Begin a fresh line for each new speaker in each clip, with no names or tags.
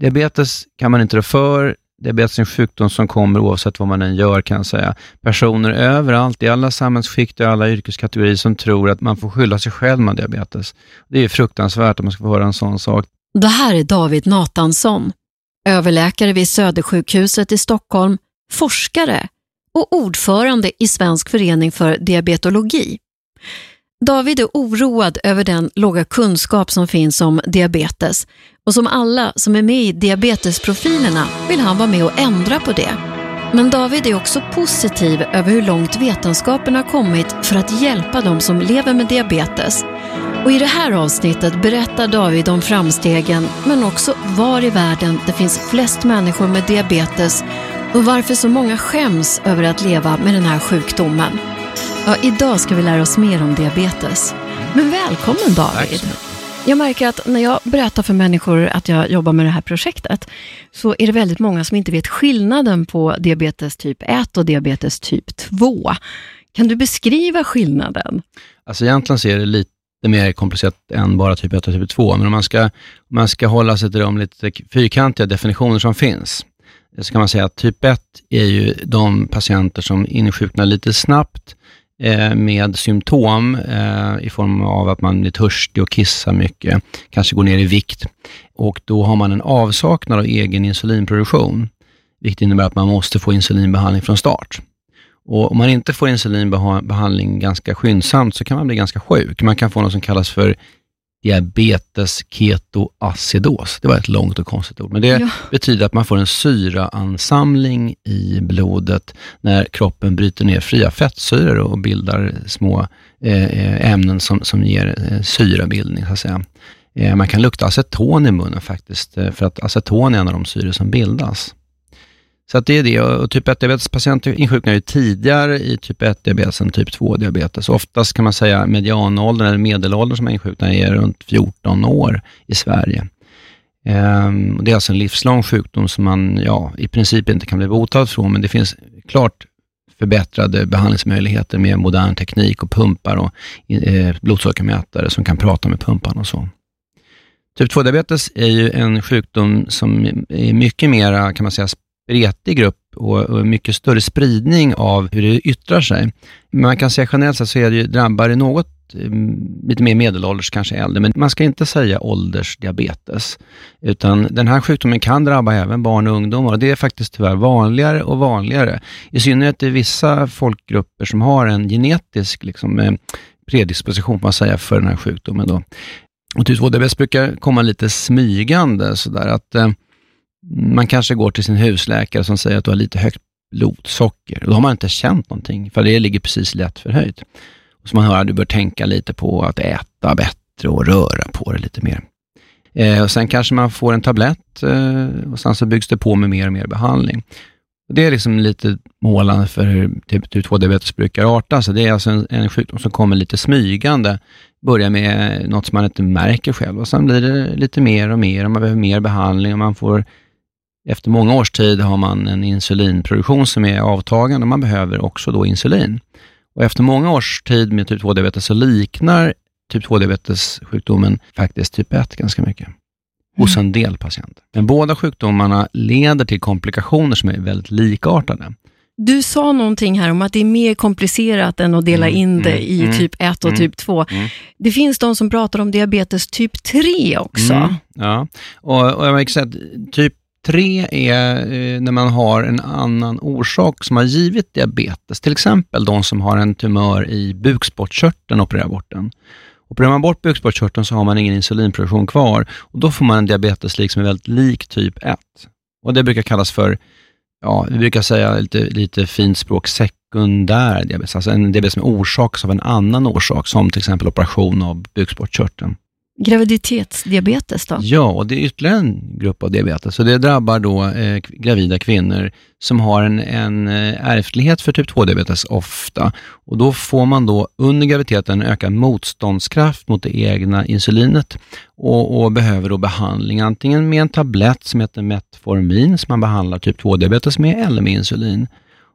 diabetes kan man inte rå för. Diabetes är en sjukdom som kommer oavsett vad man än gör, kan jag säga. Personer överallt, i alla samhällsskikt och alla yrkeskategorier som tror att man får skylla sig själv med diabetes. Det är fruktansvärt att man ska få höra en sån sak.
Det här är David Natansson, överläkare vid Södersjukhuset i Stockholm, forskare och ordförande i Svensk förening för diabetologi. David är oroad över den låga kunskap som finns om diabetes och som alla som är med i diabetesprofilerna vill han vara med och ändra på det. Men David är också positiv över hur långt vetenskapen har kommit för att hjälpa de som lever med diabetes. Och I det här avsnittet berättar David om framstegen men också var i världen det finns flest människor med diabetes och varför så många skäms över att leva med den här sjukdomen. Ja, idag ska vi lära oss mer om diabetes. Men välkommen David. Jag märker att när jag berättar för människor att jag jobbar med det här projektet, så är det väldigt många som inte vet skillnaden på diabetes typ 1 och diabetes typ 2. Kan du beskriva skillnaden?
Alltså egentligen så är det lite mer komplicerat än bara typ 1 och typ 2, men om man ska, om man ska hålla sig till de lite fyrkantiga definitioner som finns, så kan man säga att typ 1 är ju de patienter som insjuknar lite snabbt, Eh, med symptom eh, i form av att man blir törstig och kissar mycket, kanske går ner i vikt. Och då har man en avsaknad av egen insulinproduktion, vilket innebär att man måste få insulinbehandling från start. Och om man inte får insulinbehandling ganska skyndsamt så kan man bli ganska sjuk. Man kan få något som kallas för diabetes ketoacidos. Det var ett långt och konstigt ord, men det ja. betyder att man får en syraansamling i blodet när kroppen bryter ner fria fettsyror och bildar små eh, eh ämnen som, som ger eh, syrabildning, så att säga. Eh, man kan lukta aceton i munnen faktiskt, eh, för att aceton är en av de syror som bildas. Så att det är det. Och typ 1-diabetespatienter insjuknar ju tidigare i typ 1-diabetes än typ 2-diabetes. Oftast kan man säga medianåldern eller medelåldern som insjuknar är runt 14 år i Sverige. Ehm, det är alltså en livslång sjukdom som man ja, i princip inte kan bli botad från, men det finns klart förbättrade behandlingsmöjligheter med modern teknik och pumpar och eh, blodsockermätare som kan prata med pumparna och så. Typ 2-diabetes är ju en sjukdom som är mycket mer, kan man säga, spretig grupp och, och, mycket större spridning av hur det yttrar sig. Man kan säga generellt sett så är det ju, drabbar det något eh, lite mer medelålders, kanske äldre, men man ska inte säga åldersdiabetes. Utan den här sjukdomen kan drabba även barn och ungdomar och det är faktiskt tyvärr vanligare och vanligare. I synnerhet i vissa folkgrupper som har en genetisk liksom, eh, predisposition, man säga, för den här sjukdomen. Då. Och typ 2-diabetes brukar komma lite smygande, sådär att eh, man kanske går till sin husläkare som säger att du har lite högt blodsocker. Då har man inte känt någonting, för det ligger precis lätt förhöjt. Och så man hör att du bör tänka lite på att äta bättre och röra på dig lite mer. Eh, och Sen kanske man får en tablett eh, och sen så byggs det på med mer och mer behandling. Och det är liksom lite målande för hur typ 2-diabetes brukar arta sig. Det är alltså en, en sjukdom som kommer lite smygande, börjar med något som man inte märker själv och sen blir det lite mer och mer och man behöver mer behandling och man får efter många års tid har man en insulinproduktion som är avtagande och man behöver också då insulin. Och efter många års tid med typ 2-diabetes så liknar typ 2-diabetessjukdomen faktiskt typ 1 ganska mycket hos mm. en del patienter. Men båda sjukdomarna leder till komplikationer som är väldigt likartade.
Du sa någonting här om att det är mer komplicerat än att dela mm, in det mm, i mm, typ 1 och mm, typ 2. Mm. Det finns de som pratar om diabetes typ 3 också.
ja, och, och jag vill säga typ Tre är eh, när man har en annan orsak som har givit diabetes, till exempel de som har en tumör i bukspottkörteln och opererar bort den. Opererar man bort bukspottkörteln så har man ingen insulinproduktion kvar och då får man en diabeteslik som är väldigt lik typ 1. Och Det brukar kallas för, ja, vi brukar säga lite, lite fint språk, sekundär diabetes, alltså en diabetes som orsakas av en annan orsak, som till exempel operation av bukspottkörteln.
Graviditetsdiabetes då?
Ja, och det är ytterligare en grupp av diabetes. Så det drabbar då eh, gravida kvinnor som har en, en eh, ärftlighet för typ 2-diabetes ofta. Och Då får man då under graviditeten ökad motståndskraft mot det egna insulinet och, och, behöver då behandling antingen med en tablett som heter Metformin som man behandlar typ 2-diabetes med eller med insulin.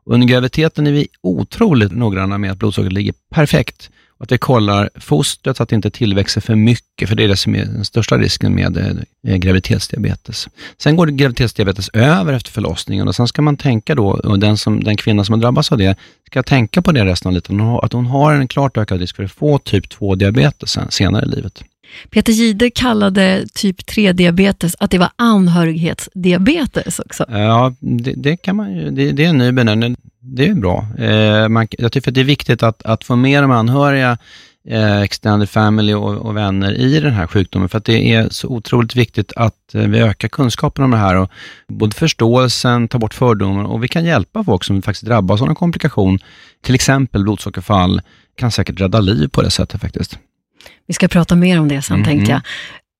Under graviditeten är vi otroligt noggranna med att blodsockret ligger perfekt att vi kollar fostret så att det inte tillväxer för mycket, för det är det som är den största risken med eh, graviditetsdiabetes. Sen går graviditetsdiabetes över efter förlossningen och sen ska man tänka då, och den, som, den kvinna som har drabbats av det, ska tänka på det resten av livet, att hon har en klart ökad risk för att få typ 2-diabetes senare i livet.
Peter Gide kallade typ 3-diabetes att det var anhörighetsdiabetes också.
Ja, det, det kan man ju, det, det, är en ny benämning. Det är bra. Eh, man, jag tycker att det är viktigt att, att få med de anhöriga, eh, extended family och, och, vänner i den här sjukdomen, för att det är så otroligt viktigt att eh, vi ökar kunskapen om det här och både förståelsen, ta bort fördomar och vi kan hjälpa folk som faktiskt drabbas av en komplikation, till exempel blodsockerfall, kan säkert rädda liv på det sättet faktiskt.
Vi ska prata mer om det sen mm. tänkte jag.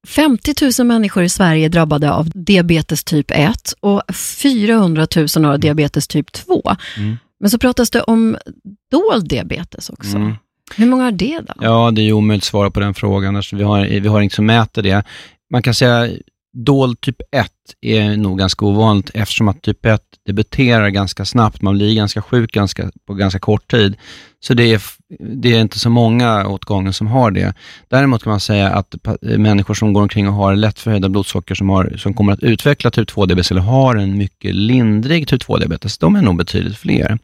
50 000 människor i Sverige är drabbade av diabetes typ 1 och 400 000 har diabetes typ 2. Mm. Men så pratas det om dold diabetes också. Mm. Hur många har det då?
Ja, det är omöjligt att svara på den frågan. Alltså, vi, har, vi har inget som mäter det. Man kan säga dold typ 1 är nog ganska ovanligt eftersom att typ 1 debuterar ganska snabbt. Man blir ganska sjuk ganska, på ganska kort tid. Så det är, det är inte så många åt gången som har det. Däremot kan man säga att eh, människor som går omkring och har lätt förhöjda blodsocker som, har, som kommer att utveckla typ 2-diabetes eller har en mycket lindrig typ 2-diabetes, de är nog betydligt fler.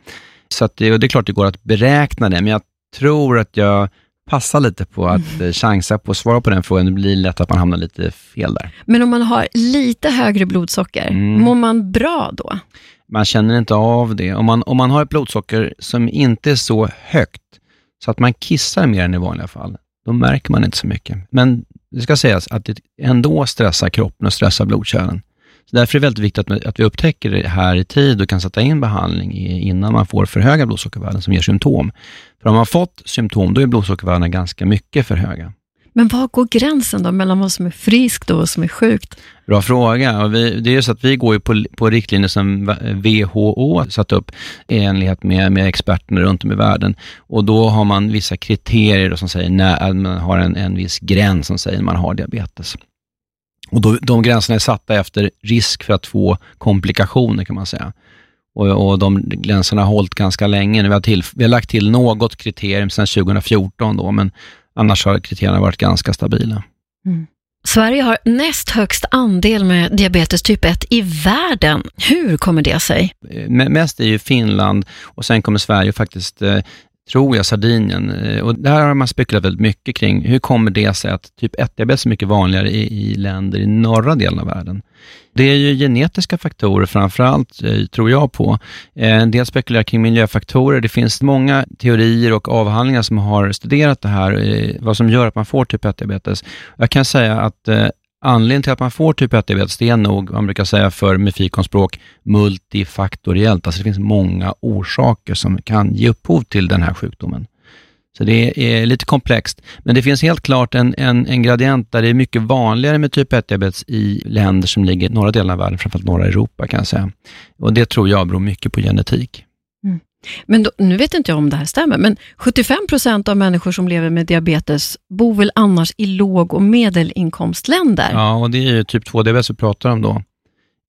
Så det, det är klart det går att beräkna det, men jag tror att jag passa lite på att mm. chansa på att svara på den frågan. Det blir lätt att man hamnar lite fel där.
Men om man har lite högre blodsocker, mm. mår man bra då?
Man känner inte av det. Om man, om man har ett blodsocker som inte är så högt, så att man kissar mer än i vanliga fall, då märker man inte så mycket. Men det ska sägas att det ändå stressar kroppen och stressar blodkärlen. Därför är det väldigt viktigt att, att vi upptäcker det här i tid och kan sätta in behandling innan man får för höga blodsockervärden som ger symptom. För om man fått symptom, då är blodsockervärdena ganska mycket för höga.
Men var går gränsen då mellan vad som är friskt och vad som är sjukt?
Bra fråga. Vi, det är ju så att vi går ju på, på riktlinjer som WHO satt upp i enlighet med, med experterna runt om i världen. Och då har man vissa kriterier som säger när man har en, en viss gräns som säger när man har diabetes. Och då, de gränserna är satta efter risk för att få komplikationer kan man säga. Och, och de gränserna har hållit ganska länge. Vi har, till, vi har lagt till något kriterium sedan 2014 då, men annars har kriterierna varit ganska stabila.
Mm. Sverige har näst högst andel med diabetes typ 1 i världen. Hur kommer det sig?
Mest är ju Finland och sen kommer Sverige faktiskt eh, tror jag, Sardinien. Eh, och där har man spekulerat väldigt mycket kring, hur kommer det sig att typ 1-diabetes är mycket vanligare i, i, länder i norra delen av världen? Det är ju genetiska faktorer framförallt, allt, tror jag på. Eh, en del spekulerar kring miljöfaktorer. Det finns många teorier och avhandlingar som har studerat det här, vad som gör att man får typ 1-diabetes. Jag kan säga att Anledningen till att man får typ 1-diabetes, det är nog, man brukar säga för med fikonspråk, multifaktoriellt. Alltså det finns många orsaker som kan ge upphov till den här sjukdomen. Så det är lite komplext. Men det finns helt klart en, en, en gradient där det är mycket vanligare med typ 1-diabetes i länder som ligger i norra delen av världen, framförallt norra Europa kan jag säga. Och det tror jag beror mycket på genetik.
Men då, nu vet inte jag om det här stämmer, men 75 procent av människor som lever med diabetes bor väl annars i låg och medelinkomstländer?
Ja, och det är ju typ 2-diabetes vi pratar om då.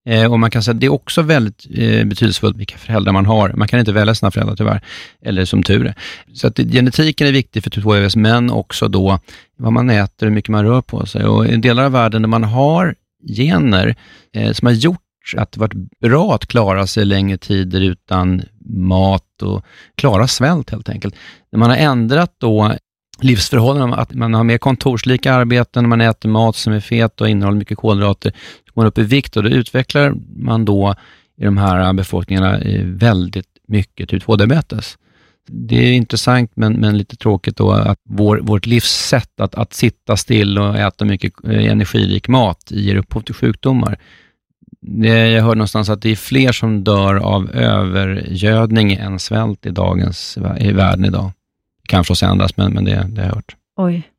Eh, och man kan säga att det är också väldigt eh, betydelsefullt vilka föräldrar man har. Man kan inte välja sina föräldrar tyvärr, eller som tur är. Så att genetiken är viktig för typ 2-diabetes, men också då vad man äter, hur mycket man rör på sig. Och i delar av världen där man har gener eh, som har gjort att det varit bra att klara sig längre tider utan mat och klara svält helt enkelt. När man har ändrat då livsförhållanden, att man har mer kontorslika arbeten, man äter mat som är fet och innehåller mycket kolhydrater, så går man upp i vikt och då utvecklar man då i de här befolkningarna eh, väldigt mycket typ 2-diabetes. Det är intressant men, men lite tråkigt då att vår, vårt livssätt att, att sitta still och äta mycket eh, energirik mat ger upphov till sjukdomar. Jag hörde någonstans att det är fler som dör av övergödning än svält i dagens i världen idag. Det kan förstås ändras, men, men det, det har jag hört.
Oj.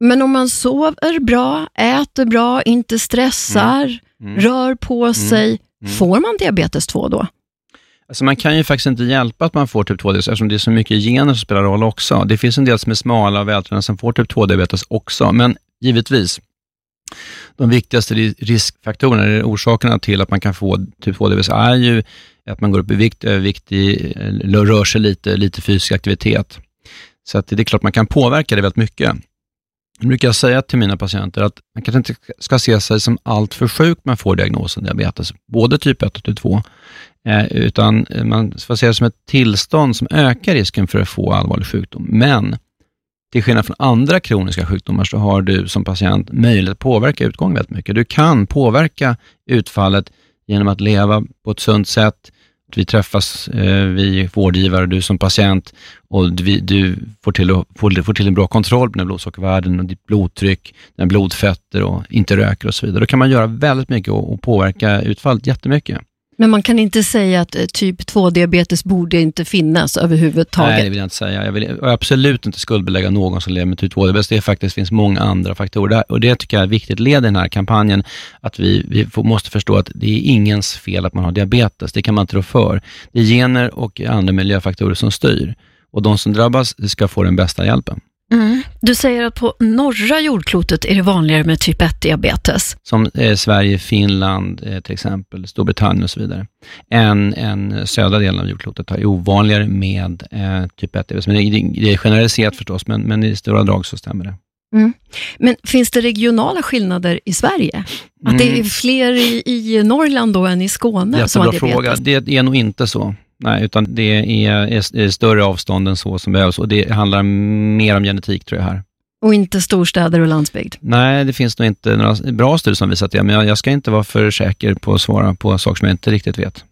Men om man sover bra, äter bra, inte stressar, mm. Mm. rör på mm. sig, mm. får man diabetes 2 då?
Alltså man kan ju faktiskt inte hjälpa att man får typ 2-diabetes, eftersom det är så mycket gener som spelar roll också. Det finns en del som är smala och vältränade som får typ 2-diabetes också, men givetvis, de viktigaste riskfaktorerna, eller orsakerna till att man kan få typ 2-diabetes, är ju att man går upp i vikt, övervikt, eh, rör sig lite, lite fysisk aktivitet. Så att det är klart man kan påverka det väldigt mycket. Nu brukar jag säga till mina patienter att man kanske inte ska se sig som allt för sjuk man får diagnosen diabetes, både typ 1 och typ 2, eh, utan man ska se det som ett tillstånd som ökar risken för att få allvarlig sjukdom. Men till skillnad från andra kroniska sjukdomar så har du som patient möjlighet att påverka utgången väldigt mycket. Du kan påverka utfallet genom att leva på ett sunt sätt, vi träffas, eh, vi vårdgivare, du som patient och du, du får, till, får, får till en bra kontroll på dina blodsockervärden och ditt blodtryck, dina blodfetter och inte röker och så vidare. Då kan man göra väldigt mycket och, och påverka utfallet jättemycket.
Men man kan inte säga att eh, typ 2-diabetes borde inte finnas överhuvudtaget?
Nej, det vill jag inte säga. Jag vill absolut inte skuldbelägga någon som lever med typ 2-diabetes. Det faktiskt finns många andra faktorer och det tycker jag är ett viktigt led i den här kampanjen, att vi, vi måste förstå att det är ingens fel att man har diabetes. Det kan man inte rå för. Det är gener och andra miljöfaktorer som styr och de som drabbas ska få den bästa hjälpen.
Mm. Du säger att på norra jordklotet är det vanligare med typ 1-diabetes.
Som eh, Sverige, Finland eh, till exempel, Storbritannien och så vidare. Än, än södra delen av jordklotet är ovanligare med eh, typ 1-diabetes. Men det, det, är generaliserat förstås, men, men i stora drag så stämmer det.
Mm. Men finns det regionala skillnader i Sverige? Att det är mm. fler i, i Norrland då än i Skåne
Jättebra som har diabetes? fråga. Det är nog inte så. Nej, utan det är, är, är, större avstånd än så som behövs och det handlar mer om genetik tror jag här.
Och inte storstäder och landsbygd?
Nej, det finns nog inte några bra studier som visat det, men jag, jag ska inte vara för säker på att svara på saker som jag inte riktigt vet.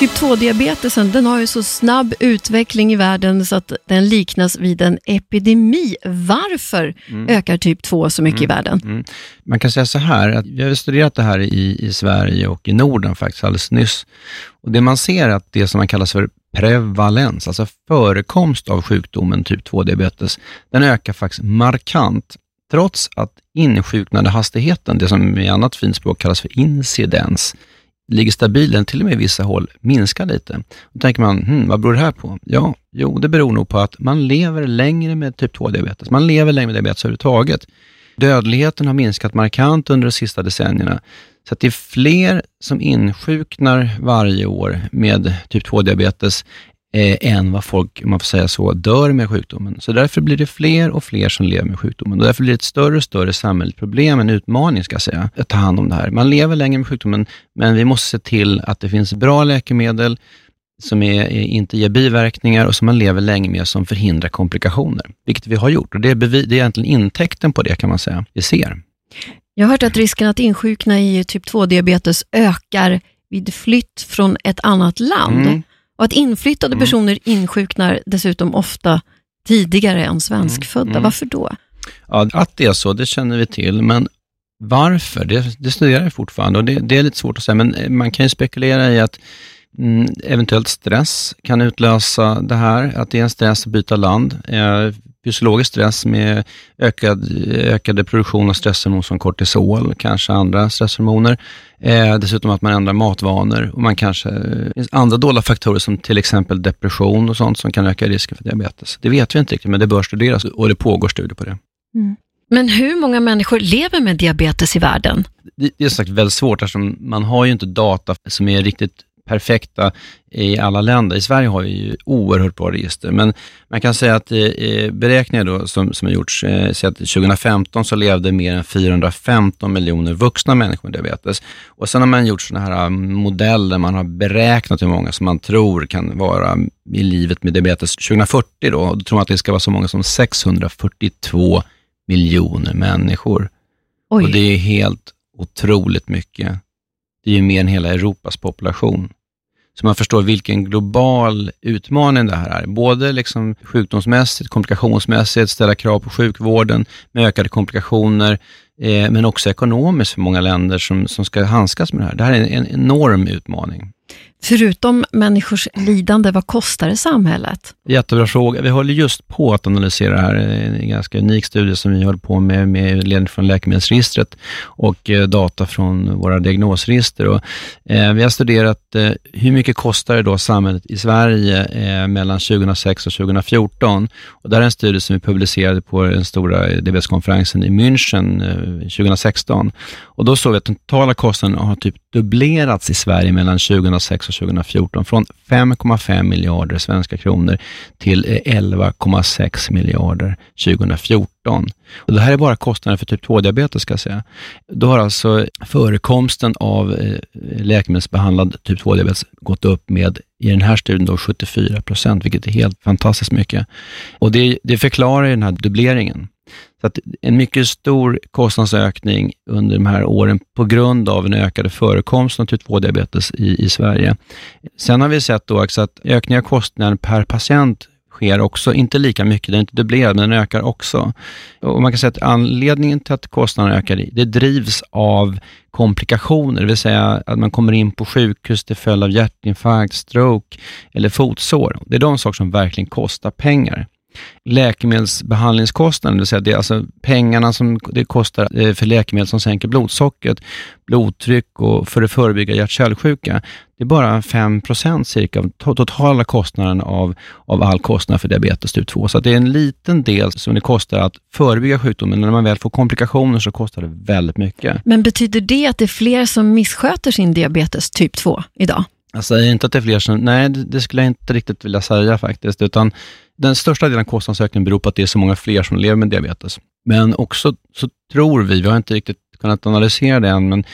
Typ 2-diabetesen den har ju så snabb utveckling i världen så att den liknas vid en epidemi. Varför mm. ökar typ 2 så mycket mm. i världen? Mm.
Man kan säga så här, att vi har studerat det här i, i Sverige och i Norden faktiskt alldeles nyss. Och det man ser är att det som man kallar för prevalens, alltså förekomst av sjukdomen typ 2-diabetes, den ökar faktiskt markant trots att insjuknande hastigheten, det som i annat fint språk kallas för incidens, ligger stabil, eller till och med i vissa håll minskar lite. Då tänker man, hmm, vad beror det här på? Ja, jo, det beror nog på att man lever längre med typ 2-diabetes. Man lever längre med diabetes överhuvudtaget. Dödligheten har minskat markant under de sista decennierna. Så att det är fler som insjuknar varje år med typ 2-diabetes eh, än vad folk, om man får säga så, dör med sjukdomen. Så därför blir det fler och fler som lever med sjukdomen och därför blir det ett större och större samhälleligt problem, en utmaning ska jag säga, att ta hand om det här. Man lever längre med sjukdomen, men vi måste se till att det finns bra läkemedel som är, inte ger biverkningar och som man lever länge med som förhindrar komplikationer, vilket vi har gjort. Och det är, bevis, det är egentligen intäkten på det kan man säga, vi ser.
Jag har hört att risken att insjukna i typ 2-diabetes ökar vid flytt från ett annat land. Mm. Och att inflyttade mm. personer insjuknar dessutom ofta tidigare än svenskfödda. Mm. Varför då?
Ja, att det är så, det känner vi till, men varför? Det, det studerar vi fortfarande och det, det, är lite svårt att säga, men man kan ju spekulera i att mm, eventuellt stress kan utlösa det här, att det är en stress att byta land. Eh, fysiologisk stress med ökad, ökade produktion av stresshormon som kortisol, kanske andra stresshormoner. Eh, dessutom att man ändrar matvanor och man kanske, det finns andra dolda faktorer som till exempel depression och sånt som kan öka risken för diabetes. Det vet vi inte riktigt, men det bör studeras och det pågår studier på det.
Mm. Men hur många människor lever med diabetes i världen?
Det, det är sagt väldigt svårt eftersom man har ju inte data som är riktigt perfekta i alla länder. I Sverige har vi ju oerhört bra register, men man kan säga att i beräkningar då, som, som har gjorts, eh, att 2015 så levde mer än 415 miljoner vuxna människor med diabetes. Och sen har man gjort sådana här modeller, man har beräknat hur många som man tror kan vara i livet med diabetes 2040 då, och då tror man att det ska vara så många som 642 miljoner människor. Oj. Och det är helt otroligt mycket. Det är ju mer än hela Europas population. Så man förstår vilken global utmaning det här är. Både liksom sjukdomsmässigt, komplikationsmässigt, ställa krav på sjukvården med ökade komplikationer, eh, men också ekonomiskt för många länder som, som ska handskas med det här. Det här är en enorm utmaning.
Förutom människors lidande, vad kostar det samhället?
Jättebra fråga. Vi håller just på att analysera det här. En ganska unik studie som vi håller på med, med ledning från läkemedelsregistret och eh, data från våra diagnosregister. Och, eh, vi har studerat eh, hur mycket kostar det då samhället i Sverige eh, mellan 2006 och 2014. Och det här är en studie som vi publicerade på den stora DBS-konferensen i München eh, 2016. Och då såg vi att den totala kostnaden har typ dubblerats i Sverige mellan 2006 också 2014, från 5,5 miljarder svenska kronor till eh, 11,6 miljarder 2014. Och det här är bara kostnaden för typ 2-diabetes ska jag säga. Då har alltså förekomsten av eh, läkemedelsbehandlad typ 2-diabetes gått upp med i den här studien då 74 procent, vilket är helt fantastiskt mycket. Och det, det förklarar den här dubbleringen. Så att en mycket stor kostnadsökning under de här åren på grund av en ökad förekomst av typ 2-diabetes i, i Sverige. Sen har vi sett då också att ökningen av kostnaden per patient sker också, inte lika mycket, den är inte dubblerad, men den ökar också. Och man kan säga att anledningen till att kostnaderna ökar, det drivs av komplikationer, det vill säga att man kommer in på sjukhus till följd av hjärtinfarkt, stroke eller fotsår. Det är de saker som verkligen kostar pengar läkemedelsbehandlingskostnaden, det vill säga det är alltså pengarna som det kostar eh, för läkemedel som sänker blodsockret, blodtryck och för att förebygga hjärt-kärlsjuka, det är bara 5% cirka av totala kostnaden av, av all kostnad för diabetes typ 2. Så det är en liten del som det kostar att förebygga sjukdomen, men när man väl får komplikationer så kostar det väldigt mycket.
Men betyder det att det är fler som missköter sin diabetes typ 2 idag?
Jag säger inte att det är fler som, nej det skulle jag inte riktigt vilja säga faktiskt, utan den största delen av kostnadsökningen beror på att det är så många fler som lever med diabetes. Men också så tror vi, vi har inte riktigt kunnat analysera det än, men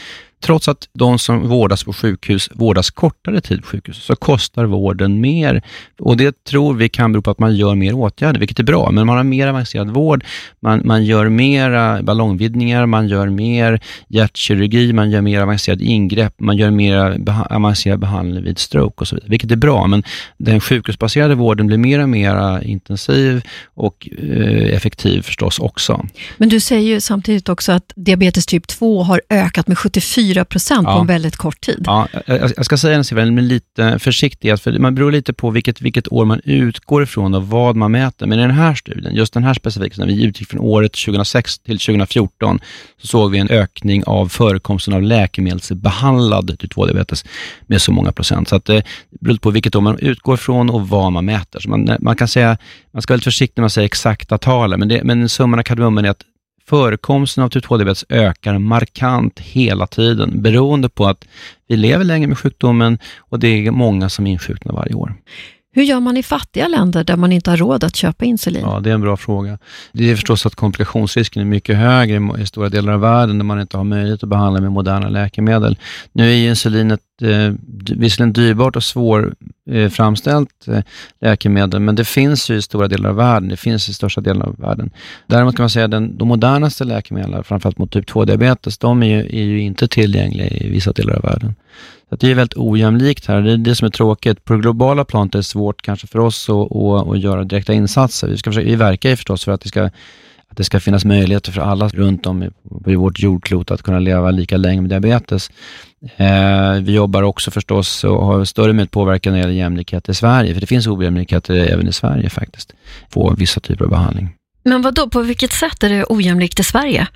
Trots att de som vårdas på sjukhus vårdas kortare tid på sjukhus, så kostar vården mer. Och Det tror vi kan bero på att man gör mer åtgärder, vilket är bra, men man har mer avancerad vård, man, man gör mera ballongvidgningar, man gör mer hjärtkirurgi, man gör mer avancerade ingrepp, man gör mer beha avancerad behandling vid stroke och så vidare, vilket är bra, men den sjukhusbaserade vården blir mer och mer intensiv och eh, effektiv förstås också.
Men du säger ju samtidigt också att diabetes typ 2 har ökat med 74 4 procent ja. på en väldigt kort tid.
Ja, jag, ska säga en siffra, men lite försiktighet, för man beror lite på vilket, vilket år man utgår ifrån och vad man mäter. Men i den här studien, just den här specifika, när vi utgick från året 2006 till 2014, så såg vi en ökning av förekomsten av läkemedelsbehandlad typ 2-diabetes med så många procent. Så att det beror på vilket år man utgår ifrån och vad man mäter. Så man, man kan säga, man ska vara lite försiktig när man säger exakta tal, men, det, men summan av kardemumman är att förekomsten av typ 2-diabetes ökar markant hela tiden beroende på att vi lever längre med sjukdomen och det är många som insjuknar varje år.
Hur gör man i fattiga länder där man inte har råd att köpa insulin?
Ja, det är en bra fråga. Det är förstås att komplikationsrisken är mycket högre i stora delar av världen där man inte har möjlighet att behandla med moderna läkemedel. Nu är insulinet eh, visserligen dyrbart och svårframställt Eh, framställt eh, läkemedel, men det finns ju i stora delar av världen. Det finns i största delen av världen. Däremot kan man säga att de modernaste läkemedlen, framförallt mot typ 2-diabetes, de är ju, är ju inte tillgängliga i vissa delar av världen. Så det är väldigt ojämlikt här. Det är det som är tråkigt. På det globala planet är det svårt kanske för oss att, att, att göra direkta insatser. Vi, ska försöka, vi verkar ju förstås för att det ska det ska finnas möjligheter för alla runt om på vårt jordklot att kunna leva lika länge med diabetes. Eh, vi jobbar också förstås och har större möjlighet påverkan när det gäller jämlikhet i Sverige, för det finns ojämlikheter även i Sverige faktiskt, på vissa typer av behandling.
Men vad då? på vilket sätt är det ojämlikt i Sverige?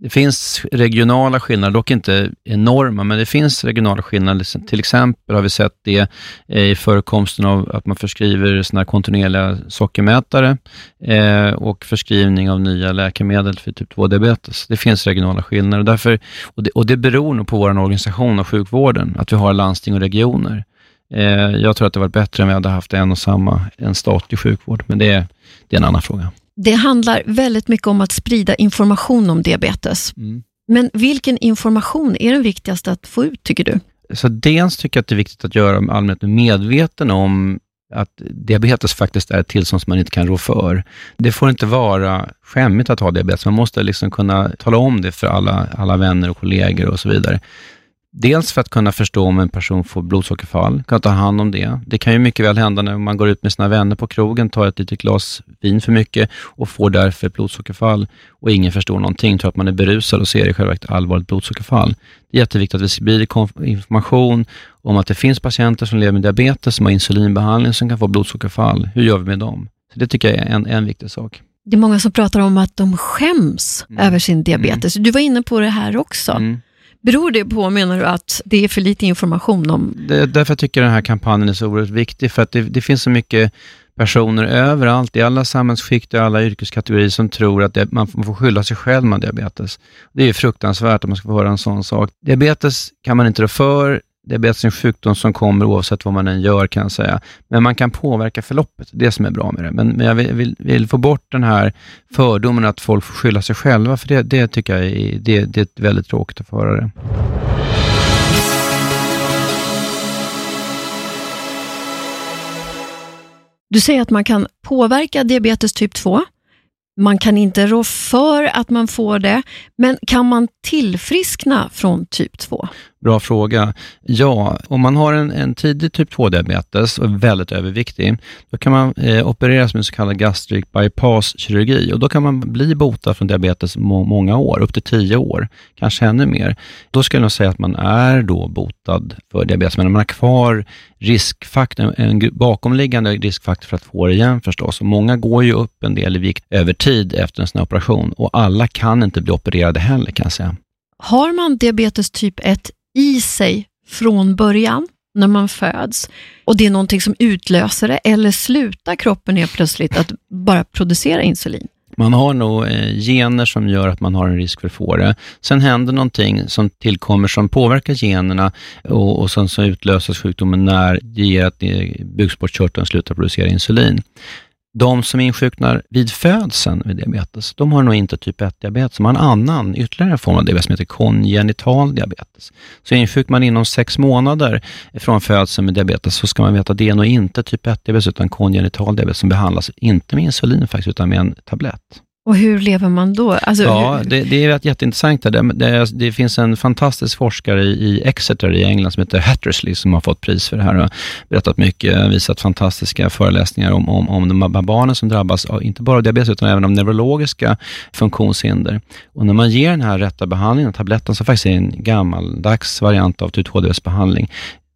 Det finns regionala skillnader, dock inte enorma, men det finns regionala skillnader. Liksom, till exempel har vi sett det eh, i förekomsten av att man förskriver såna kontinuerliga sockermätare eh, och förskrivning av nya läkemedel för typ 2-diabetes. Det finns regionala skillnader och, därför, och, det, och det beror nog på vår organisation av sjukvården, att vi har landsting och regioner. Eh, jag tror att det var bättre om vi hade haft en och samma, en statlig sjukvård, men det, det är en annan fråga.
Det handlar väldigt mycket om att sprida information om diabetes. Mm. Men vilken information är den viktigaste att få ut, tycker du?
Så dels tycker jag att det är viktigt att göra allmänheten medveten om att diabetes faktiskt är ett tillstånd som man inte kan rå för. Det får inte vara skämmigt att ha diabetes. Man måste liksom kunna tala om det för alla, alla vänner och kollegor och så vidare. Dels för att kunna förstå om en person får blodsockerfall, kunna ta hand om det. Det kan ju mycket väl hända när man går ut med sina vänner på krogen, tar ett litet glas vin för mycket och får därför blodsockerfall och ingen förstår någonting, tror att man är berusad och ser i själva verket allvarligt blodsockerfall. Det är jätteviktigt att vi sprider information om att det finns patienter som lever med diabetes, som har insulinbehandling, som kan få blodsockerfall. Hur gör vi med dem? Så Det tycker jag är en, en viktig sak.
Det är många som pratar om att de skäms mm. över sin diabetes. Mm. Du var inne på det här också. Mm. Beror det på, menar du, att det är för lite information om...
Det, därför jag tycker den här kampanjen är så oerhört viktig, för att det, det finns så mycket personer överallt, i alla samhällsskikt och alla yrkeskategorier som tror att det, man får skylla sig själv med diabetes. Det är fruktansvärt att man ska få höra en sån sak. Diabetes kan man inte rå för, Diabetes är en sjukdom som kommer oavsett vad man än gör kan jag säga. Men man kan påverka förloppet, det som är bra med det. Men, men jag vill, vill, vill, få bort den här fördomen att folk får skylla sig själva, för det, det tycker jag är, det, det är väldigt tråkigt att få höra det.
Du säger att man kan påverka diabetes typ 2. Man kan inte rå för att man får det, men kan man tillfriskna från typ 2?
Bra fråga. Ja, om man har en, en tidig typ 2-diabetes och är väldigt överviktig, då kan man eh, opereras med så kallad gastric bypass-kirurgi och då kan man bli botad från diabetes må, många år, upp till 10 år, kanske ännu mer. Då skulle jag säga att man är då botad för diabetes, men man har kvar riskfaktorn, en bakomliggande riskfaktor för att få det igen förstås. Och många går ju upp en del i vikt över tid efter en sån här operation och alla kan inte bli opererade heller kan jag säga.
Har man diabetes typ 1 i sig från början, när man föds, och det är någonting som utlöser det, eller slutar kroppen helt plötsligt att bara producera insulin?
Man har nog eh, gener som gör att man har en risk för att få det. Sen händer någonting som tillkommer som påverkar generna och, och sen så utlöses sjukdomen när det ger att eh, bukspottkörteln slutar producera insulin. De som insjuknar vid födseln med diabetes, de har nog inte typ 1-diabetes, de har en annan, ytterligare form av diabetes som heter kongenital diabetes. Så insjuknar man inom sex månader från födseln med diabetes, så ska man veta att det är nog inte typ 1-diabetes, utan kongenital diabetes som behandlas inte med insulin faktiskt, utan med en tablett.
Och hur lever man då?
Alltså, ja, det, det, är jätteintressant. Det, det, det, finns en fantastisk forskare i Exeter i England som heter Hattersley som har fått pris för det här och berättat mycket, visat fantastiska föreläsningar om, om, om de här barnen som drabbas av, inte bara av diabetes, utan även av neurologiska funktionshinder. Och när man ger den här rätta behandlingen, tabletten, som faktiskt är en gammaldags variant av typ 2-behandling,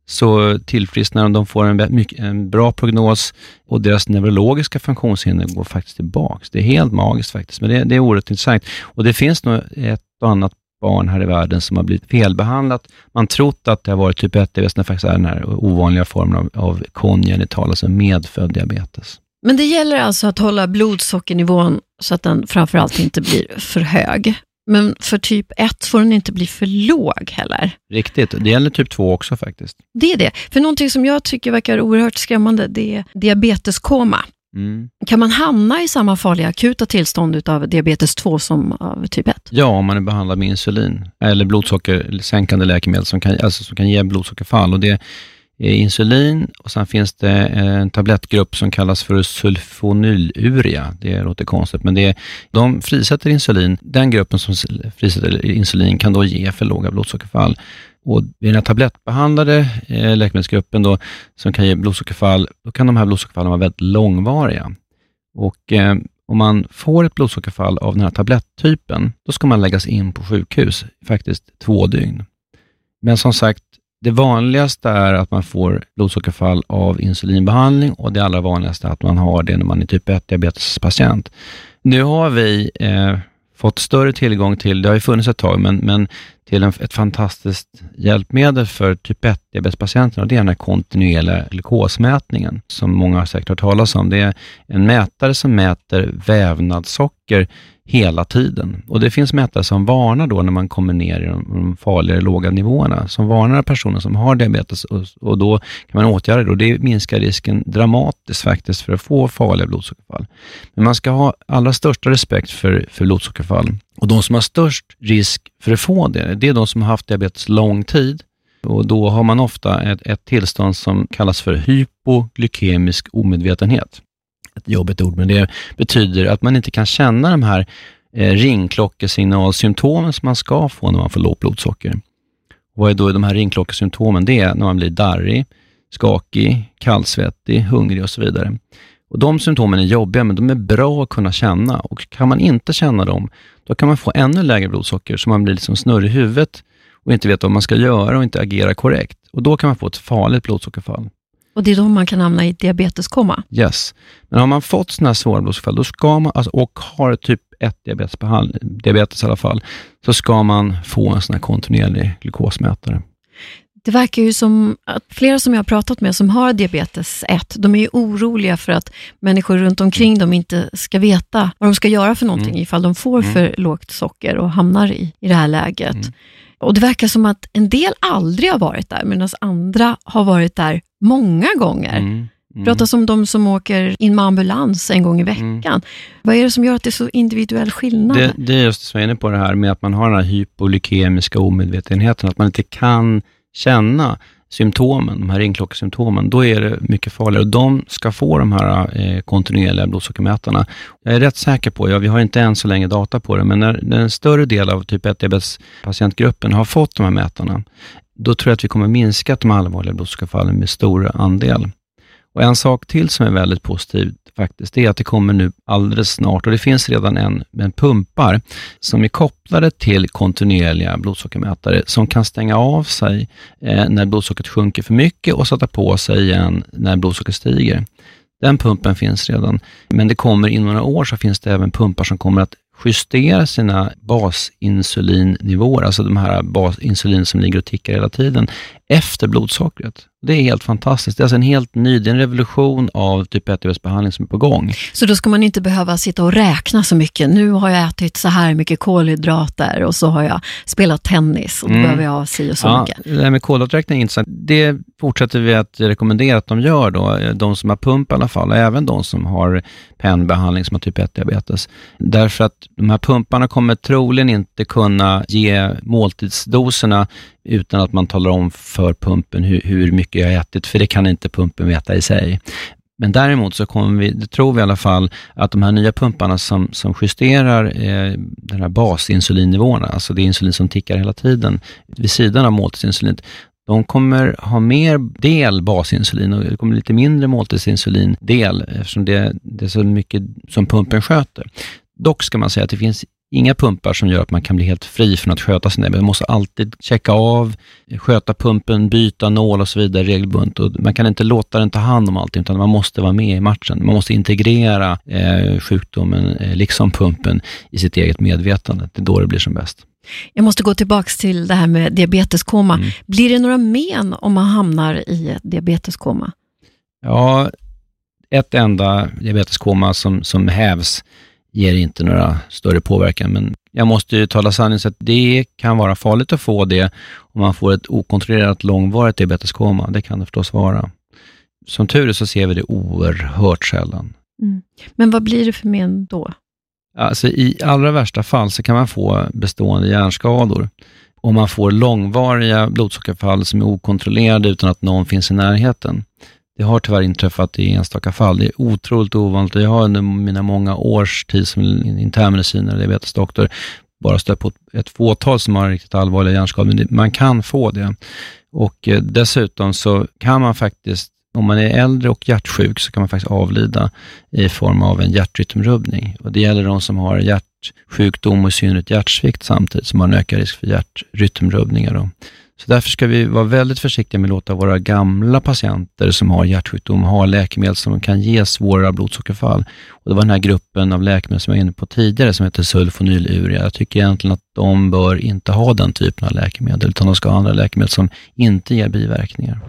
så tillfrisknar de, de får en, en, bra prognos och deras neurologiska funktionshinder går faktiskt tillbaka. Det är helt magiskt faktiskt, men det, det är oerhört intressant. Och det finns nog ett och annat barn här i världen som har blivit felbehandlat. Man trott att det har varit typ 1-diabetes, när det faktiskt är den här ovanliga formen av, av kongenital, alltså medfödd diabetes.
Men det gäller alltså att hålla blodsockernivån så att den framförallt inte blir för hög. Men för typ 1 får den inte bli för låg heller.
Riktigt, det gäller typ 2 också faktiskt.
Det är det. För någonting som jag tycker verkar oerhört skrämmande, det är diabeteskoma. Mm. Kan man hamna i samma farliga akuta tillstånd av diabetes 2 som av typ 1?
Ja, om man är behandlad med insulin eller blodsocker läkemedel som kan, alltså som kan ge blodsockerfall. Och det Eh, insulin och sen finns det eh, en tablettgrupp som kallas för sulfonyluria. Det låter konstigt, men det är, de frisätter insulin. Den gruppen som frisätter insulin kan då ge för låga blodsockerfall. Och I den tablettbehandlade eh, läkemedelsgruppen då, som kan ge blodsockerfall, då kan de här blodsockerfallen vara väldigt långvariga. Och eh, om man får ett blodsockerfall av den här tabletttypen, då ska man läggas in på sjukhus, faktiskt två dygn. Men som sagt, det vanligaste är att man får blodsockerfall av insulinbehandling och det allra vanligaste är att man har det när man är typ 1-diabetespatient. Nu har vi eh, fått större tillgång till, det har ju funnits ett tag, men, men till en, ett fantastiskt hjälpmedel för typ 1-diabetespatienterna och det är den här kontinuerliga glukosmätningen, som många har säkert hört talas om. Det är en mätare som mäter vävnadssocker hela tiden. Och Det finns mätare som varnar då när man kommer ner i de, de farligare låga nivåerna, som varnar personer som har diabetes och, och då kan man åtgärda det och det minskar risken dramatiskt faktiskt för att få farliga blodsockerfall. Men man ska ha allra största respekt för, för blodsockerfall och de som har störst risk för att få det, det är de som har haft diabetes lång tid och då har man ofta ett, ett tillstånd som kallas för hypoglykemisk omedvetenhet ett jobbigt ord, men det betyder att man inte kan känna de här eh, ringklockesignalsymptomen som man ska få när man får lågt blodsocker. Vad är då de här ringklockesymptomen? Det är när man blir darrig, skakig, kallsvettig, hungrig och så vidare. Och De symptomen är jobbiga, men de är bra att kunna känna och kan man inte känna dem, då kan man få ännu lägre blodsocker, så man blir liksom snurrig i huvudet och inte vet vad man ska göra och inte agera korrekt. Och Då kan man få ett farligt blodsockerfall.
Och det är då man kan hamna i diabeteskoma?
Yes. Men har man fått sådana här svåra blodsockerfall då ska man, alltså, och har typ 1 diabetes, diabetes i alla fall, så ska man få en sån här kontinuerlig glukosmätare.
Det verkar ju som att flera som jag har pratat med som har diabetes 1, de är ju oroliga för att människor runt omkring dem inte ska veta vad de ska göra för någonting mm. ifall de får mm. för lågt socker och hamnar i, i det här läget. Mm. Och Det verkar som att en del aldrig har varit där, medan andra har varit där många gånger. Mm. Mm. pratas om de som åker in med ambulans en gång i mm. veckan. Mm. Vad är det som gör att det är så individuell skillnad?
Det, det är just det som jag är inne på, det här med att man har den här hypolykemiska omedvetenheten, att man inte kan känna symptomen, de här ringklockesymptomen, då är det mycket farligare. De ska få de här eh, kontinuerliga blodsockermätarna. Jag är rätt säker på, ja, vi har inte än så länge data på det, men när, när en större del av typ 1 diabetespatientgruppen har fått de här mätarna, då tror jag att vi kommer minska de allvarliga blodsockerfallen med stor andel. Och En sak till som är väldigt positiv faktiskt, det är att det kommer nu alldeles snart, och det finns redan en, en pumpar som är kopplade till kontinuerliga blodsockermätare som kan stänga av sig eh, när blodsockret sjunker för mycket och sätta på sig igen när blodsockret stiger. Den pumpen finns redan, men det kommer inom några år så finns det även pumpar som kommer att justera sina basinsulinnivåer, alltså de här basinsulin som ligger och tickar hela tiden, efter blodsockret. Det är helt fantastiskt. Det är alltså en helt ny, det är en revolution av typ 1 behandling som är på gång.
Så då ska man inte behöva sitta och räkna så mycket. Nu har jag ätit så här mycket kolhydrater och så har jag spelat tennis och då mm. behöver jag ha si och så ja, mycket.
Det här med kolhydraträkning är intressant. Det fortsätter vi att rekommendera att de gör då, de som har pump i alla fall, även de som har pennbehandling som har typ 1-diabetes. Därför att de här pumparna kommer troligen inte kunna ge måltidsdoserna utan att man talar om för för pumpen hur, hur mycket jag har ätit, för det kan inte pumpen veta i sig. Men däremot så kommer vi, det tror vi i alla fall, att de här nya pumparna som, som justerar eh, den här basinsulinnivåerna, alltså det insulin som tickar hela tiden, vid sidan av måltidsinsulinet, de kommer ha mer del basinsulin och det kommer lite mindre måltidsinsulindel eftersom det, det är så mycket som pumpen sköter. Dock ska man säga att det finns inga pumpar som gör att man kan bli helt fri från att sköta sin Man måste alltid checka av, sköta pumpen, byta nål och så vidare regelbundet. Och man kan inte låta den ta hand om allting, utan man måste vara med i matchen. Man måste integrera eh, sjukdomen, eh, liksom pumpen, i sitt eget medvetande. Det är då det blir som bäst.
Jag måste gå tillbaka till det här med diabeteskoma. Mm. Blir det några men om man hamnar i ett diabeteskoma?
Ja, ett enda diabeteskoma som, som hävs ger inte några större påverkan, men jag måste ju tala sanning så att det kan vara farligt att få det om man får ett okontrollerat långvarigt diabeteskoma. Det kan det förstås vara. Som tur är så ser vi det oerhört sällan.
Mm. Men vad blir det för men då?
Alltså, I allra värsta fall så kan man få bestående hjärnskador. Om man får långvariga blodsockerfall som är okontrollerade utan att någon finns i närheten. Det har tyvärr inträffat i enstaka fall. Det är otroligt ovanligt jag har under mina många års tid som internmedicinare, diabetesdoktor, bara stött på ett fåtal som har riktigt allvarliga hjärnskador, men man kan få det. Och eh, dessutom så kan man faktiskt, om man är äldre och hjärtsjuk, så kan man faktiskt avlida i form av en hjärtrytmrubbning. Och det gäller de som har hjärtsjukdom och i synnerhet hjärtsvikt samtidigt, som har en ökad risk för hjärtrytmrubbningar. Så därför ska vi vara väldigt försiktiga med att låta våra gamla patienter som har hjärtsjukdom ha läkemedel som kan ge svåra blodsockerfall. Och det var den här gruppen av läkemedel som jag var inne på tidigare som heter sulfonyluria. Jag tycker egentligen att de bör inte ha den typen av läkemedel, utan de ska ha andra läkemedel som inte ger biverkningar.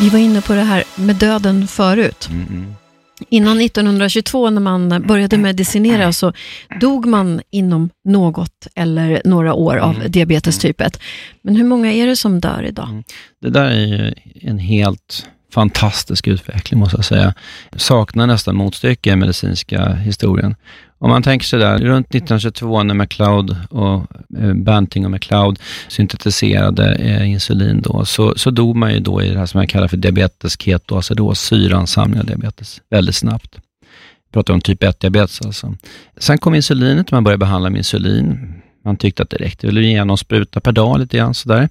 Vi var inne på det här med döden förut. Mm -mm. Innan 1922 när man började medicinera så dog man inom något eller några år av mm. diabetes typ 1. Men hur många är det som dör idag? Mm.
Det där är ju en helt fantastisk utveckling måste jag säga. Saknar nästan motstycke i den medicinska historien. Om man tänker sig där, runt 1922 när McLeod och eh, Banting och McLeod syntetiserade eh, insulin då, så, så dog man ju då i det här som jag kallar för diabetes ketoacidos, alltså syransamling av diabetes, väldigt snabbt. Vi pratar om typ 1-diabetes alltså. Sen kom insulinet och man började behandla med insulin. Man tyckte att det räckte, ville ge någon spruta per dag lite grann sådär.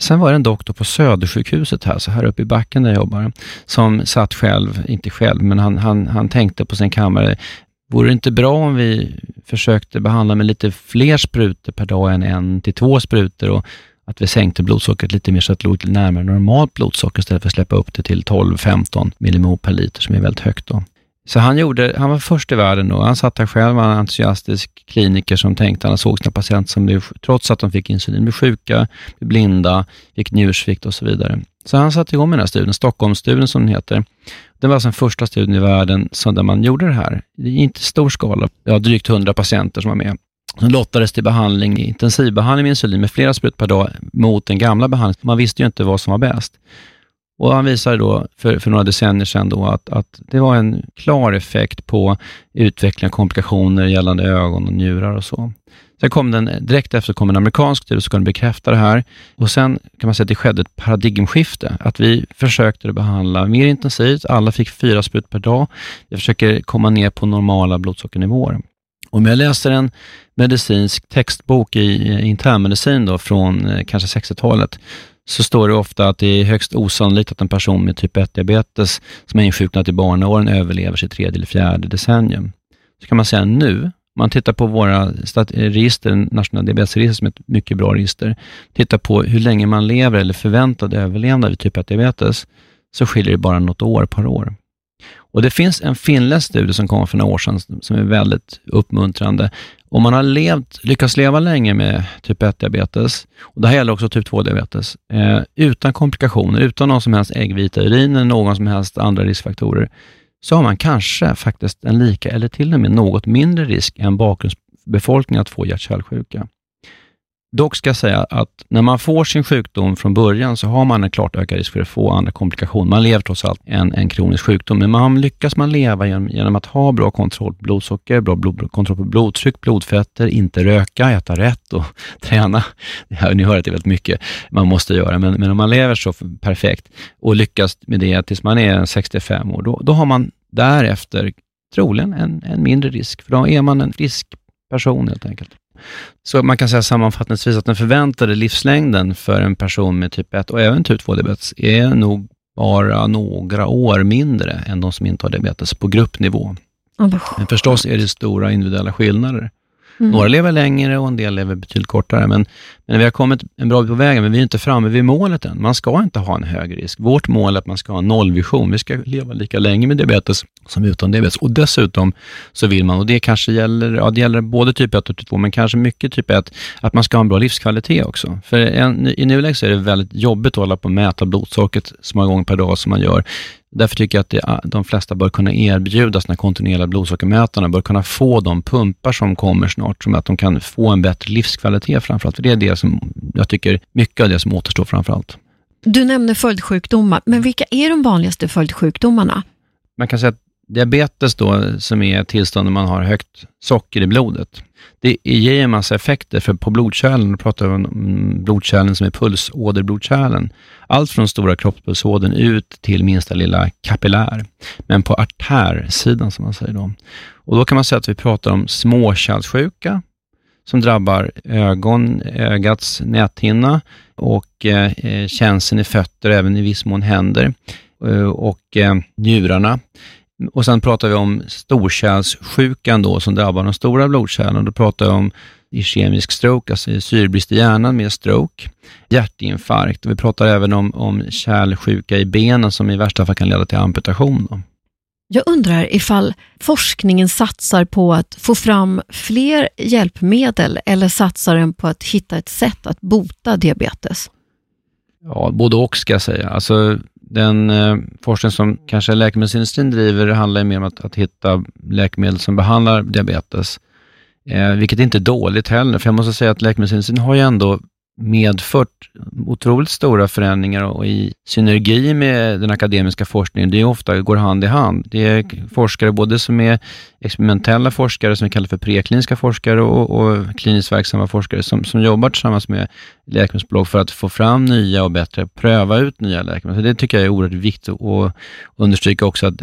Sen var det en doktor på Södersjukhuset här, så här uppe i backen där jag jobbar, som satt själv, inte själv, men han, han, han tänkte på sin kammare, Vore det inte bra om vi försökte behandla med lite fler sprutor per dag än en till två sprutor och att vi sänkte blodsockret lite mer så att det låg närmare normalt blodsocker istället för att släppa upp det till 12-15 millimol per liter som är väldigt högt. Då. Så han, gjorde, han var först i världen då. Han satt här själv, var en entusiastisk kliniker som tänkte, han såg sina patienter som blev, trots att de fick insulin, blev sjuka, blev blinda, fick njursvikt och så vidare. Så han satte igång med den här studien, Stockholmsstudien som den heter. Det var alltså den första studien i världen som där man gjorde det här. Det är inte stor skala, ja, drygt 100 patienter som var med. De lottades till behandling, intensivbehandling med insulin med flera sprut per dag mot den gamla behandlingen. Man visste ju inte vad som var bäst. Och han visade då för, för några decennier sedan då att, att det var en klar effekt på utveckling av komplikationer gällande ögon och njurar och så. Sen kom den, direkt efter kom en amerikansk studie som kunde bekräfta det här. Och sen kan man säga att det skedde ett paradigmskifte. Att vi försökte behandla mer intensivt. Alla fick fyra sprut per dag. Vi försöker komma ner på normala blodsockernivåer. Om jag läser en medicinsk textbok i internmedicin då, från eh, kanske 60-talet, så står det ofta att det är högst osannolikt att en person med typ 1-diabetes som är insjuknat i barnaåren överlever sitt tredje eller fjärde decennium. Så kan man säga nu, om man tittar på våra register, nationella diabetesregister som är ett mycket bra register, tittar på hur länge man lever eller förväntad överlevnad vid typ 1-diabetes, så skiljer det bara något år per år. Och Det finns en finländsk studie som kom för några år sedan som är väldigt uppmuntrande. Om man har levt, lyckats leva länge med typ 1-diabetes, och det här gäller också typ 2-diabetes, eh, utan komplikationer, utan någon som helst äggvita urin eller någon som helst andra riskfaktorer, så har man kanske faktiskt en lika eller till och med något mindre risk än bakgrundsbefolkningen att få hjärt-kärlsjuka. Dock ska jag säga att när man får sin sjukdom från början så har man en klart ökad risk för att få andra komplikationer. Man lever trots allt en, en kronisk sjukdom, men man lyckas man leva genom, genom att ha bra kontroll på blodsocker, bra blod, kontroll på blodtryck, blodfetter, inte röka, äta rätt och träna. Ja, ni hör att det är väldigt mycket man måste göra, men, men om man lever så perfekt och lyckas med det tills man är 65 år, då, då har man därefter troligen en, en mindre risk, för då är man en frisk person helt enkelt. Så man kan säga sammanfattningsvis att den förväntade livslängden för en person med typ 1 och även typ 2-diabetes är nog bara några år mindre än de som inte har diabetes på gruppnivå. Men förstås är det stora individuella skillnader. Mm. Några lever längre och en del lever betydligt kortare, men, men vi har kommit en bra bit på vägen, men vi är inte framme vid målet än. Man ska inte ha en hög risk. Vårt mål är att man ska ha en nollvision. Vi ska leva lika länge med diabetes som utan diabetes. Och dessutom så vill man, och det kanske gäller, ja, det gäller både typ 1 och typ 2, men kanske mycket typ 1, att man ska ha en bra livskvalitet också. För en, i nuläget så är det väldigt jobbigt att hålla på och mäta blodsockret så många gånger per dag som man gör. Därför tycker jag att det, de flesta bör kunna erbjudas den kontinuerliga blodsockermätarna, bör kunna få de pumpar som kommer snart, som att de kan få en bättre livskvalitet framförallt. För det är det som jag tycker, mycket av det som återstår framförallt.
Du nämner följdsjukdomar, men vilka är de vanligaste följdsjukdomarna?
Man kan säga att diabetes då, som är tillstånd när man har högt socker i blodet, det ger en massa effekter för på blodkärlen. Då pratar vi om blodkärlen som är pulsåderblodkärlen. Allt från stora kroppspulsådern ut till minsta lilla kapillär. Men på artärsidan som man säger då. Och då kan man säga att vi pratar om småkärlssjuka som drabbar ögon, ögats näthinna och eh, känseln i fötter, även i viss mån händer eh, och eh, njurarna. Och sen pratar vi om storkärlssjukan då, som drabbar de stora blodkärlen. Då pratar vi om ischemisk stroke, alltså syrebrist i hjärnan med stroke, hjärtinfarkt. Och vi pratar även om, om kärlsjuka i benen som i värsta fall kan leda till amputation. Då.
Jag undrar ifall forskningen satsar på att få fram fler hjälpmedel eller satsar den på att hitta ett sätt att bota diabetes?
Ja, både och ska jag säga. Alltså, den eh, forskning som kanske läkemedelsindustrin driver handlar mer om att, att hitta läkemedel som behandlar diabetes. Eh, vilket inte är dåligt heller, för jag måste säga att läkemedelsindustrin har ju ändå medfört otroligt stora förändringar och i synergi med den akademiska forskningen. Det är ofta går hand i hand. Det är forskare både som är experimentella forskare, som vi kallar för prekliniska forskare och, och kliniskt verksamma forskare som, som jobbar tillsammans med läkemedelsbolag för att få fram nya och bättre, pröva ut nya läkemedel. Så det tycker jag är oerhört viktigt att understryka också att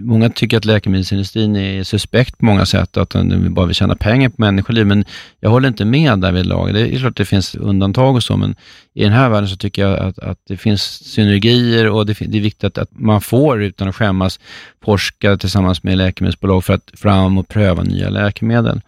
många tycker att läkemedelsindustrin är suspekt på många sätt, att den bara vill tjäna pengar på människoliv, men jag håller inte med därvidlag. Det är klart att det finns undantag och så, men i den här världen så tycker jag att, att det finns synergier och det, det är viktigt att, att, man får, utan att skämmas, forska tillsammans med läkemedelsbolag för att fram och pröva nya läkemedel.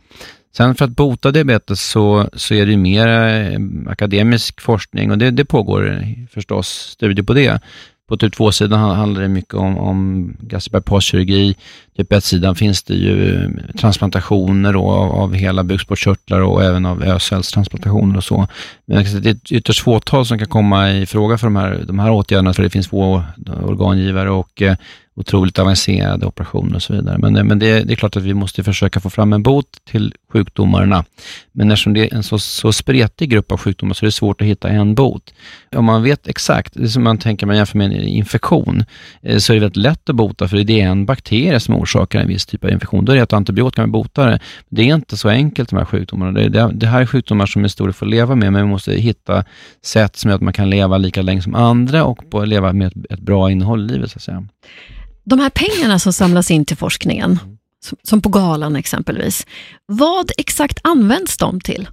Sen för att bota diabetes så, så är det mer eh, akademisk forskning och det, det pågår förstås studier på det. På typ 2-sidan handlar det mycket om, om gastroparoskirurgi. Typ 1-sidan finns det ju eh, transplantationer då, av, av hela bukspottkörtlar och även av öcellstransplantationer och så. Men det är ett ytterst fåtal som kan komma i fråga för de här, de här åtgärderna, för det finns få organgivare och, eh, otroligt avancerade operationer och så vidare. Men, eh, men det, det, är klart att vi måste försöka få fram en bot till sjukdomarna. Men eftersom det är en så, så spretig grupp av sjukdomar så är det svårt att hitta en bot. Om man vet exakt, det är som man tänker man jämför med en infektion, eh, så är det väldigt lätt att bota för det är en bakterie som orsakar en viss typ av infektion. Då är det att antibiotika med botare. Det är inte så enkelt de här sjukdomarna. Det, det, det här är sjukdomar som är stora för att leva med, men vi måste hitta sätt som gör att man kan leva lika länge som andra och på, leva med ett, ett bra innehåll i livet. Så att säga.
De här pengarna som samlas in till forskningen, som på galan exempelvis, vad exakt används de till?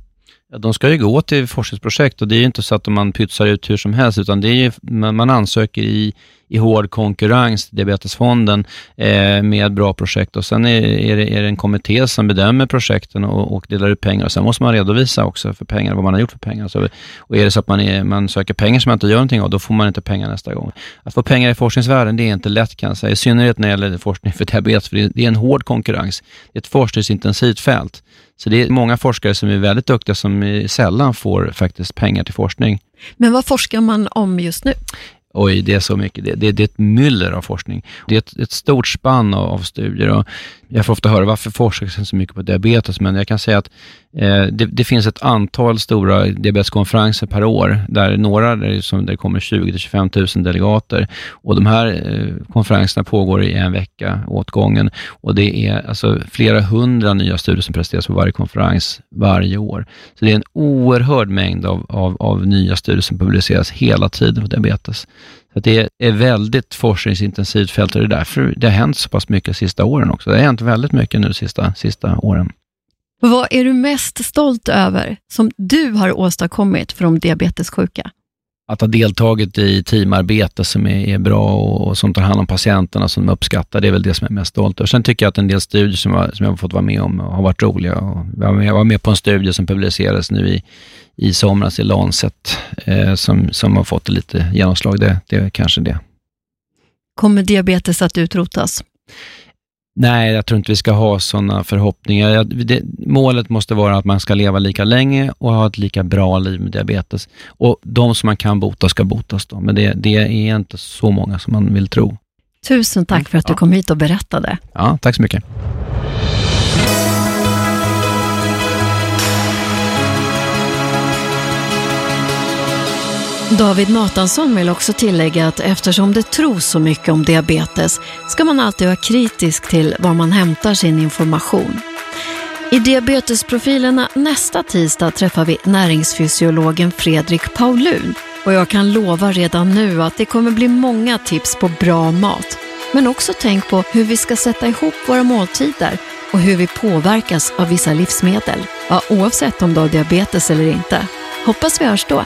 Ja, de ska ju gå till forskningsprojekt och det är ju inte så att man pytsar ut hur som helst, utan det är ju, man ansöker i i hård konkurrens, till Diabetesfonden, eh, med bra projekt och sen är, är, det, är det en kommitté som bedömer projekten och, och delar ut pengar och sen måste man redovisa också för pengar, vad man har gjort för pengar. Så, och är det så att man, är, man söker pengar som man inte gör någonting av, då får man inte pengar nästa gång. Att få pengar i forskningsvärlden, det är inte lätt kan jag säga, i synnerhet när det gäller forskning för diabetes, för det, det är en hård konkurrens. Det är ett forskningsintensivt fält. Så det är många forskare som är väldigt duktiga som eh, sällan får faktiskt pengar till forskning.
Men vad forskar man om just nu?
Oj, det är så mycket. Det, det, det är ett myller av forskning. Det är ett, ett stort spann av, av, studier. Och jag får ofta höra varför forskas så mycket på diabetes, men jag kan säga att eh, det, det, finns ett antal stora diabeteskonferenser per år, där några där, som, där det kommer 20 25 000 delegater. Och de här eh, konferenserna pågår i en vecka åt gången och det är alltså flera hundra nya studier som presenteras på varje konferens varje år. Så det är en oerhörd mängd av, av, av nya studier som publiceras hela tiden på diabetes. Så det är väldigt forskningsintensivt fält och det är därför det har hänt så pass mycket de sista åren också. Det har hänt väldigt mycket nu de sista, sista åren.
Vad är du mest stolt över som du har åstadkommit för de diabetessjuka?
Att ha deltagit i teamarbete som är, är bra och, och, som tar hand om patienterna som de uppskattar, det är väl det som jag är mest stolt över. Sen tycker jag att en del studier som jag, som jag har fått vara med om har varit roliga. Och jag, var med, jag var med på en studie som publicerades nu i, i somras i Lancet, eh, som, som har fått lite genomslag. Det, det är kanske det.
Kommer diabetes att utrotas?
Nej, jag tror inte vi ska ha sådana förhoppningar. Det, målet måste vara att man ska leva lika länge och ha ett lika bra liv med diabetes. Och de som man kan bota ska botas då, men det, det är inte så många som man vill tro.
Tusen tack för att du kom hit och berättade.
Ja, tack så mycket.
David Matansson vill också tillägga att eftersom det tros så mycket om diabetes ska man alltid vara kritisk till var man hämtar sin information. I diabetesprofilerna nästa tisdag träffar vi näringsfysiologen Fredrik Paulun och jag kan lova redan nu att det kommer bli många tips på bra mat. Men också tänk på hur vi ska sätta ihop våra måltider och hur vi påverkas av vissa livsmedel. Ja, oavsett om du har diabetes eller inte. Hoppas vi hörs då.